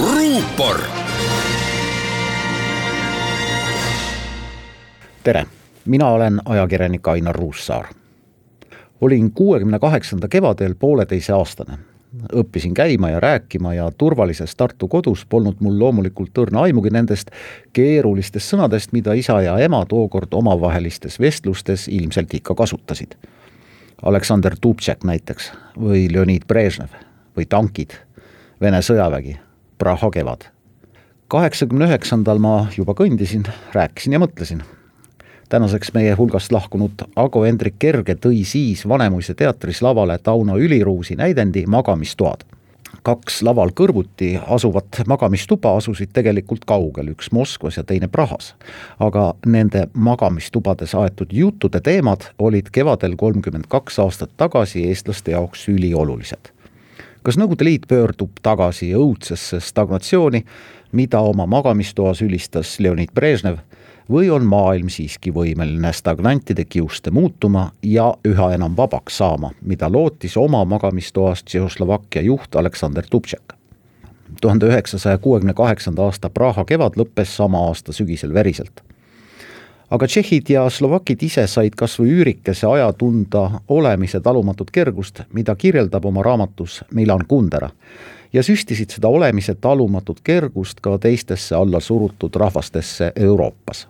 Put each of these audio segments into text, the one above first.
ruupor. tere, mina olen ajakirjanik Ainar Ruussaar. olin kuuekümne kaheksanda kevadel pooleteiseaastane. õppisin käima ja rääkima ja turvalises Tartu kodus polnud mul loomulikult õrna aimugi nendest keerulistest sõnadest, mida isa ja ema tookord omavahelistes vestlustes ilmselt ikka kasutasid. Aleksander Dubtšek näiteks või Leonid Brežnev või tankid, Vene sõjavägi Praha kevad. kaheksakümne üheksandal ma juba kõndisin, rääkisin ja mõtlesin. tänaseks meie hulgast lahkunud Ago Hendrik Kerge tõi siis Vanemuise teatris lavale Tauno Üliruusi näidendi Magamistoad kaks laval kõrvuti asuvat magamistuba asusid tegelikult kaugel, üks Moskvas ja teine Prahas. aga nende magamistubades aetud juttude teemad olid kevadel kolmkümmend kaks aastat tagasi eestlaste jaoks üliolulised kas Nõukogude Liit pöördub tagasi õudsesse stagnatsiooni, mida oma magamistoas ülistas Leonid Brežnev, või on maailm siiski võimeline stagnantide kiuste muutuma ja üha enam vabaks saama, mida lootis oma magamistoas Tšehhoslovakkia juht Aleksander Dubtšek. tuhande üheksasaja kuuekümne kaheksanda aasta Praha kevad lõppes sama aasta sügisel veriselt aga tšehhid ja slovakid ise said kas või üürikese aja tunda olemise talumatut kergust, mida kirjeldab oma raamatus Milan Kundera. ja süstisid seda olemise talumatut kergust ka teistesse alla surutud rahvastesse Euroopas.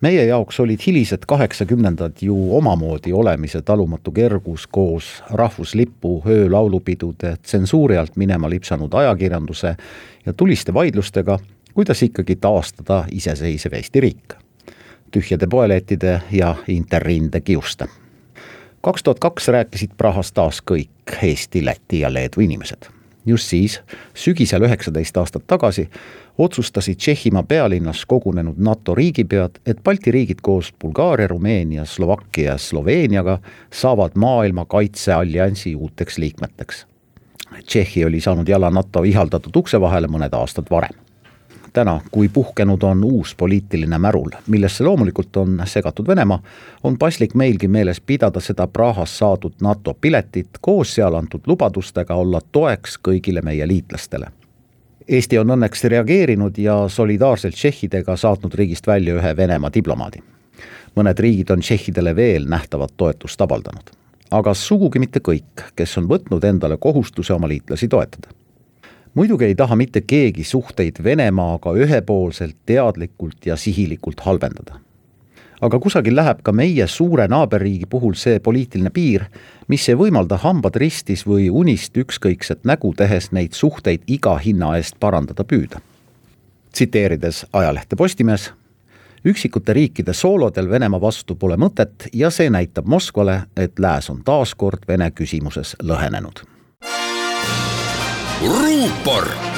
meie jaoks olid hilised kaheksakümnendad ju omamoodi olemise talumatu kergus koos rahvuslipu öölaulupidude tsensuuri alt minema lipsanud ajakirjanduse ja tuliste vaidlustega, kuidas ikkagi taastada iseseisev Eesti riik tühjade poelettide ja Interrinde kiuste. kaks tuhat kaks rääkisid Prahas taas kõik Eesti, Läti ja Leedu inimesed. just siis, sügisel üheksateist aastat tagasi, otsustasid Tšehhimaa pealinnas kogunenud NATO riigipead, et Balti riigid koos Bulgaaria, Rumeenia, Slovakkia ja Sloveeniaga saavad maailma kaitsealliansi uuteks liikmeteks. Tšehhi oli saanud jala NATO ihaldatud ukse vahele mõned aastad varem täna, kui puhkenud on uus poliitiline märul, millesse loomulikult on segatud Venemaa, on paslik meilgi meeles pidada seda Prahas saadud NATO piletit koos seal antud lubadustega olla toeks kõigile meie liitlastele. Eesti on õnneks reageerinud ja solidaarselt tšehhidega saatnud riigist välja ühe Venemaa diplomaadi. mõned riigid on tšehhidele veel nähtavat toetust avaldanud, aga sugugi mitte kõik, kes on võtnud endale kohustuse oma liitlasi toetada muidugi ei taha mitte keegi suhteid Venemaaga ühepoolselt, teadlikult ja sihilikult halvendada. aga kusagil läheb ka meie suure naaberriigi puhul see poliitiline piir, mis ei võimalda hambad ristis või unist ükskõikset nägu tehes neid suhteid iga hinna eest parandada püüda. tsiteerides ajalehte Postimees, üksikute riikide soolodel Venemaa vastu pole mõtet ja see näitab Moskvale, et lääs on taas kord Vene küsimuses lõhenenud ruupor